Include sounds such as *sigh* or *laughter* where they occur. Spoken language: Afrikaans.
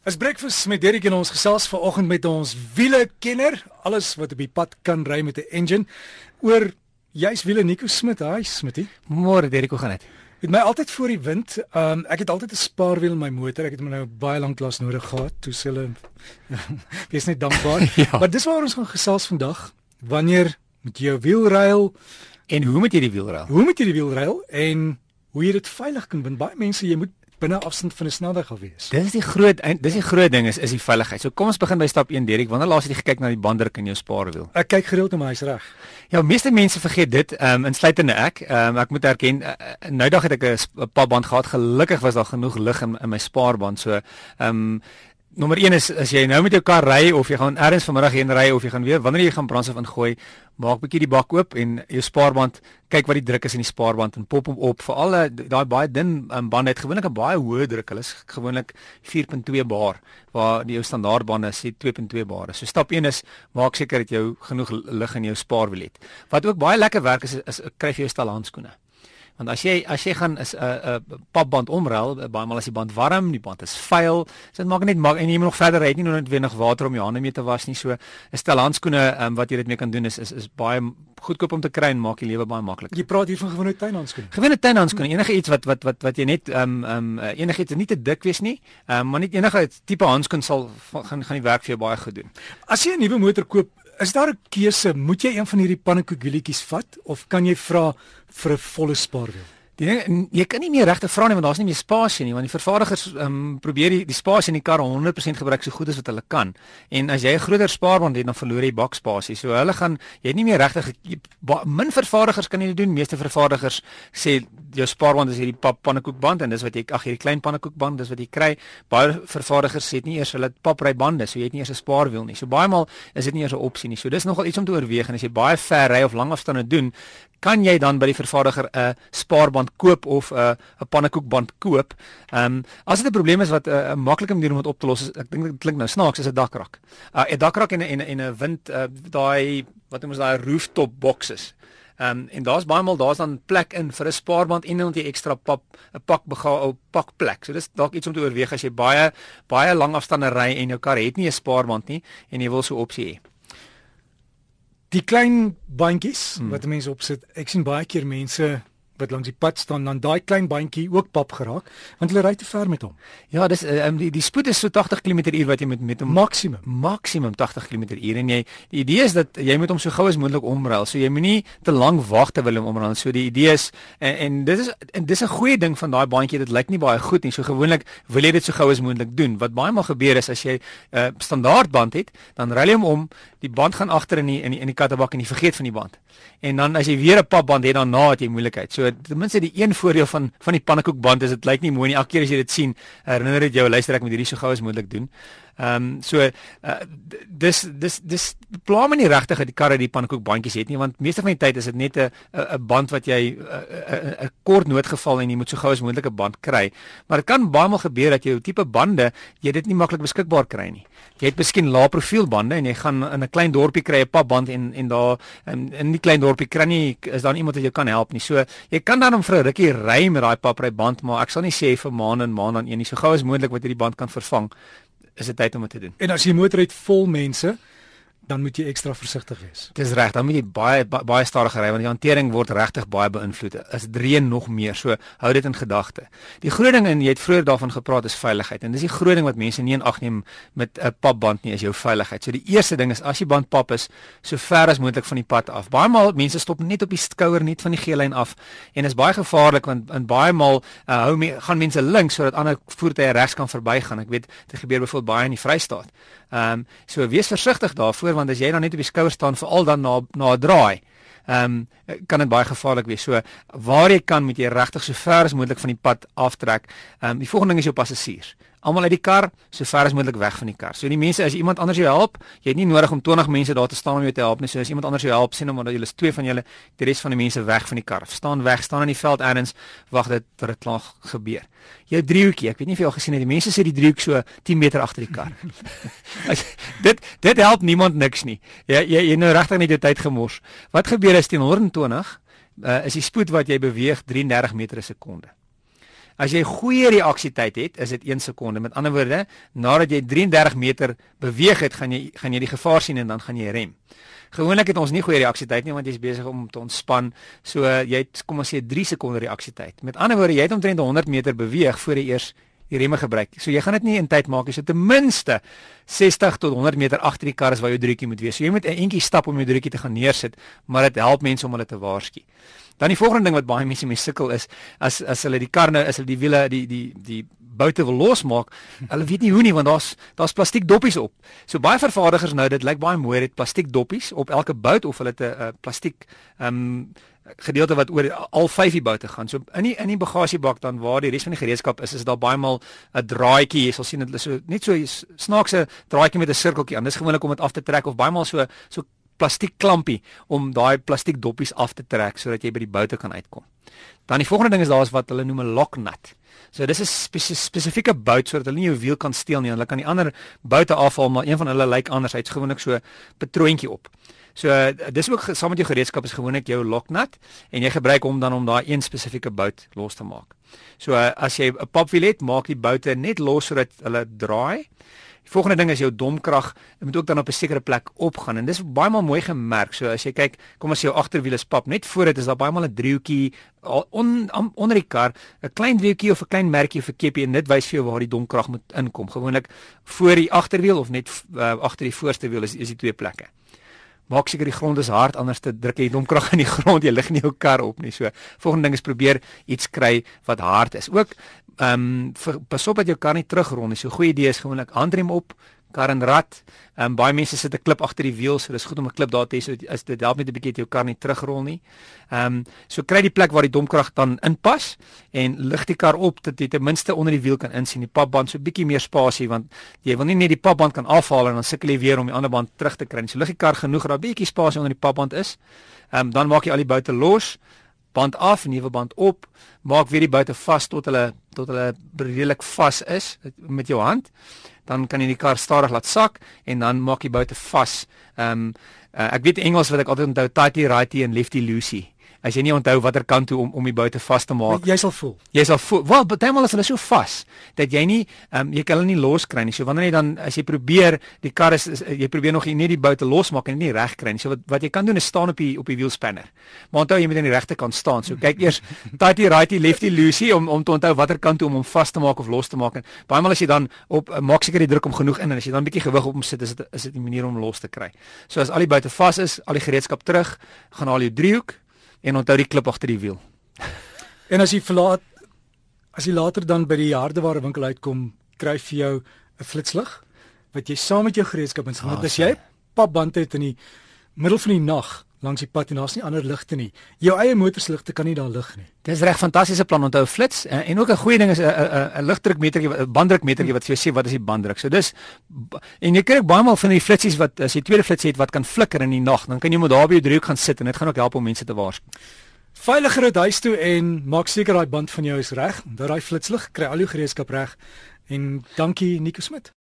As breakfast met Derek en ons gesels vanoggend met ons wiele kenner, alles wat op die pad kan ry met 'n engine oor juis wiele Nico Smit. Hi Smitty. Môre Derek, hoe gaan dit? Met my altyd voor die wind. Um ek het altyd 'n spaarwiel in my motor. Ek het hom nou baie lank lank nodig gehad. Toe sê hulle *laughs* wees net dankbaar. *laughs* ja. Maar dis waar ons gaan gesels vandag. Wanneer moet jy jou wiel ruil en hoe moet jy die wiel ruil? Hoe moet jy die wiel ruil en hoe jy dit veilig kan bind? Baie mense jy moet binne afstand van 'n snelweg gewees. Dis die groot dis die groot ding is is die veiligheid. So kom ons begin by stap 1 Derek. Wanneer laas het jy gekyk na die banddruk in jou spaarwiel? Ek kyk gereeld na my huis reg. Ja, meeste mense vergeet dit, ehm um, insluitende ek. Ehm um, ek moet erken, uh, nou dag het ek 'n papband gehad. Gelukkig was daar genoeg lug in, in my spaarband. So ehm um, Nommer 1 is as jy nou met jou kar ry of jy gaan ergens vanmiddag heen ry of jy gaan weer wanneer jy gaan brandstof ingooi, maak bietjie die bak oop en jou spaarband, kyk wat die druk is in die spaarband en pop hom op. Vir al daai baie dun um, bande het gewoonlik 'n baie hoë druk. Hulle is gewoonlik 4.2 bar waar die jou standaard bande sê 2.2 bar. So stap 1 is maak seker dat jy genoeg lug in jou spaarwiel het. Wat ook baie lekker werk is is, is kry jy jou stal handskoene. Want as jy as jy gaan is 'n uh, 'n uh, papband omruil, uh, baie maal as die band warm, die band is vuil, so dit maak net maak en jy moet nog verder ry, nie nog water om jou hande mee te was nie. So 'n stel handskoene um, wat jy dit mee kan doen is is is baie goedkoop om te kry en maak die lewe baie maklik. Jy praat hier van gewone tuinhandskoene. Gewone tuinhandskoene, enige iets wat wat wat wat jy net ehm um, ehm um, enige iets nie te dik wees nie, ehm um, maar net enige tipe handskoen sal gaan gaan die werk vir jou baie goed doen. As jy 'n nuwe motor koop, is daar 'n keuse? Moet jy een van hierdie pannekoekwielietjies vat of kan jy vra vir 'n volle spaarwiel? Die jy kan nie meer regte vra nie want daar's nie meer spasie nie want die vervaardigers um, probeer die, die spasie in die kar 100% gebruik so goed as wat hulle kan. En as jy 'n groter spaarband het dan verloor jy bakspasie. So hulle gaan jy het nie meer regte min vervaardigers kan jy doen. Meeste vervaardigers sê jou spaarband is hierdie pap pannekoekband en dis wat jy ag hierdie klein pannekoekband dis wat jy kry. Baie vervaardigers sê nie eers hulle papry bande, so jy het nie eers 'n spaarwiel nie. So baie maal is dit nie eers 'n opsie nie. So dis nogal iets om te oorweeg en as jy baie ver ry of lang afstande doen, kan jy dan by die vervaardiger 'n spaarband koop of 'n 'n pannekoekband koop. Ehm um, as dit 'n probleem is wat 'n uh, maklike manier om dit op te los is, ek dink dit klink nou snaaks, is 'n dakrak. 'n uh, 'n dakrak en 'n en 'n wind uh, daai wat noem ons daai rooftop boxes. Ehm um, en daar's baie maal daar's dan plek in vir 'n spaarband en dan 'n ekstra pap 'n pak bega 'n pak plek. So dis dalk iets om te oorweeg as jy baie baie lang afstande ry en jou kar het nie 'n spaarband nie en jy wil so 'n opsie hê. Die klein bandjies hmm. wat mense opsit. Ek sien baie keer mense wat langs die pad staan dan daai klein bandjie ook pap geraak want hulle ry te ver met hom. Ja, dis um, die die spoed is so 80 km/h wat jy met met hom maksimum maksimum 80 km/h en jy die idee is dat jy moet hom so gou as moontlik omruil. So jy moenie te lank wag terwyl hom omruil. So die idee is en, en dit is en dis 'n goeie ding van daai bandjie. Dit lyk nie baie goed nie. So gewoonlik wil jy dit so gou as moontlik doen. Wat baie maal gebeur is as jy 'n uh, standaard band het, dan ruil jy hom om, die band gaan agter in die in die, in die kattebak en jy vergeet van die band. En dan as jy weer 'n papband het dan na het jy moeilikheid. So ten minste die een voordeel van van die pannekoekband is dit lyk nie mooi nie. Elke keer as jy dit sien, herinner dit jou luister ek moet hierdie so gou as moontlik doen. Ehm um, so uh, dis dis dis pla my nie regtig dat die karre die pannekoekbandjies het nie want meeste van die tyd is dit net 'n 'n band wat jy 'n kort noodgeval en jy moet so gou as moontlik 'n band kry. Maar dit kan baie maal gebeur dat jou tipe bande jy dit nie maklik beskikbaar kry nie. Jy het miskien lae profiel bande en jy gaan in 'n klein dorpie kry 'n papband en en daar in, in die klein dorpie kry nie is daar iemand wat jou kan help nie. So jy kan dan om vir 'n rukkie ry met daai papry band, maar ek sal nie sê vir maande en maande aan een nie. So gou as moontlik wat jy die band kan vervang is dit tyd om dit te doen. En as jy motor het vol mense, dan moet jy ekstra versigtig wees. Dis reg, dan moet jy baie baie stadiger ry want die hantering word regtig baie beïnvloed. As reën nog meer, so hou dit in gedagte. Die groot ding en jy het vroeër daarvan gepraat is veiligheid en dis die groot ding wat mense nie in ag neem met 'n papband nie is jou veiligheid. So die eerste ding is as jy band pap is, so ver as moontlik van die pad af. Baie maal mense stop net op die skouer net van die geellyn af en is baie gevaarlik want in baie maal uh, hou me, gaan mense links sodat ander voertuie regs kan verbygaan. Ek weet dit gebeur byvoorbeeld baie in die Vrystaat. Ehm um, so wees versigtig daarvoor want as jy dan net op die skouer staan veral dan na na 'n draai ehm um, kan dit baie gevaarlik wees. So waar jy kan moet jy regtig so ver as moontlik van die pad aftrek. Ehm um, die volgende ding is jou passasiers. Almal uit die kar, so ver as moontlik weg van die kar. So die mense as iemand anders jou help, jy het nie nodig om 20 mense daar te staan om jou te help nie. So as iemand anders jou help, sien hom maar dat julle is twee van julle, die res van die mense weg van die kar. Staan weg, staan in die veld ergens, wag dit tot klaar gebeur. Jou driehoekie, ek weet nie of jy al gesien het, die mense sit die driehoek so 10 meter agter die kar. *laughs* as, dit dit help niemand niks nie. Jy jy, jy nou regtig net jou tyd gemors. Wat gebeur as teen 120 uh, is die spoed wat jy beweeg 33 meter per sekonde. As jy goeie reaksietyd het, is dit 1 sekonde. Met ander woorde, nadat jy 33 meter beweeg het, gaan jy gaan jy die gevaar sien en dan gaan jy rem. Gewoonlik het ons nie goeie reaksietyd nie want jy's besig om te ontspan. So jy het kom ons sê 3 sekonde reaksietyd. Met ander woorde, jy het omtrent 100 meter beweeg voor jy eers die remme gebruik. So jy gaan dit nie in tyd maak nie. So ten minste 60 tot 100 meter agter die kar is waar jou drukkie moet wees. So jy moet 'n entjie stap om jou drukkie te gaan neersit, maar dit help mense om hulle te waarsku. Dan die volgende ding wat baie mense mee sukkel is as as hulle die kar nou is hulle die wiele die die die boute wil losmaak. Hulle weet nie hoe nie want daar's daar's plastiek doppies op. So baie vervaardigers nou dit lyk baie mooi het plastiek doppies op elke bout of hulle het 'n plastiek ehm um, gedeelte wat oor al vyf die boute gaan. So in die in die bagasiebak dan waar die res van die gereedskap is, is daar baie maal 'n draadjie. Jy sal sien dit is so net so snaakse draadjie met 'n sirkeltjie aan. Dis gewoonlik om dit af te trek of baie maal so so plastiek klampie om daai plastiek doppies af te trek sodat jy by die boute kan uitkom. Dan die volgende ding is daar is wat hulle noem 'n lock nut. So dis 'n spes spesifieke bout sodat hulle nie jou wiel kan steel nie. Hulle kan die ander boute afhaal, maar een van hulle lyk anders. Hy's gewoonlik so patroontjie op. So uh, dis ook saam met jou gereedskap is gewoonlik jou locknut en jy gebruik hom dan om daai een spesifieke bout los te maak. So uh, as jy 'n popwilet maak die boute net los sodat hulle draai. Die volgende ding is jou domkrag, dit moet ook dan op 'n sekere plek opgaan en dis baie maal mooi gemerk. So as jy kyk, kom as jou agterwiel is pap, net voor dit is daar baie maal 'n driehoekie on, on, onder die kar, 'n klein driehoekie of 'n klein merkie of 'n keppie en dit wys vir jou waar die domkrag moet inkom. Gewoonlik voor die agterwiel of net uh, agter die voorste wiel is is die twee plekke maak seker die grond is hard anders te druk jy domkrag in die *laughs* grond jy lig nie jou kar op nie. So volgende ding is probeer iets kry wat hard is. Ook ehm um, pas op dat jou kar nie terugrol nie. So goeie idee is gewoonlik handrem op kar en rad. Ehm um, baie mense sit 'n klip agter die wiel, so dis goed om 'n klip daar te hê so as dit help net 'n bietjie dat jou kar nie terugrol nie. Ehm um, so kry die plek waar die domkrag dan inpas en lig die kar op dat jy ten minste onder die wiel kan insien die papband so bietjie meer spasie want jy wil nie net die papband kan afhaal en dan sukkel jy weer om die ander band terug te kry nie. So lig die kar genoeg dat bietjie spasie onder die papband is. Ehm um, dan maak jy al die boute los band af, nuwe band op, maak weer die boute vas tot hulle tot hulle redelik vas is met jou hand dan kan jy die kar stadig laat sak en dan maak jy buite vas. Ehm um, uh, ek weet Engels wat ek altyd onthou tighty righty en lefty loosey. As jy nie onthou watter kant toe om om die buite vas te maak. Jy sal voel. Jy sal voel. Wel, partymal is hulle so vas dat jy nie ehm um, jy kan hulle nie loskry nie. So wanneer jy dan as jy probeer die kar is, is jy probeer nog nie die buite losmaak en nie reg kry nie. So wat wat jy kan doen is staan op die op die wielspanner. Maar onthou jy moet aan die regte kant staan. So kyk eers *laughs* tighty righty lefty loosey om om te onthou watter kant toe om hom vas te maak of los te maak. En baie maal as jy dan op uh, maak seker die druk om genoeg in en as jy dan 'n bietjie gewig op hom sit, is dit is dit 'n manier om los te kry. So as al die buite vas is, al die gereedskap terug, gaan haal jou driehoek en onthou die klip agter die wiel. *laughs* en as jy verlaat as jy later dan by die hardeware winkel uitkom, kry jy jou 'n flitslig wat jy saam met jou gereedskap inslaan. Oh, as jy papband het in die middel van die nag langs die pad en daar's nie ander ligte nie. Jou eie motorsligte kan nie daar lig nie. Dis reg fantastiese plan onthou flits en, en ook 'n goeie ding is 'n 'n 'n ligdrukmeter, 'n banddrukmeter wat vir jou sê wat is die banddruk. So dis en jy kry baie maal van die flitsies wat as jy tweede flits het wat kan flikker in die nag, dan kan jy moet daar by jou driehoek gaan sit en dit gaan ook help om mense te waarsku. Veiliger uit huis toe en maak seker daai band van jou is reg. Dat daai flitslig kry al jou gereedskap reg. En dankie Nico Smit.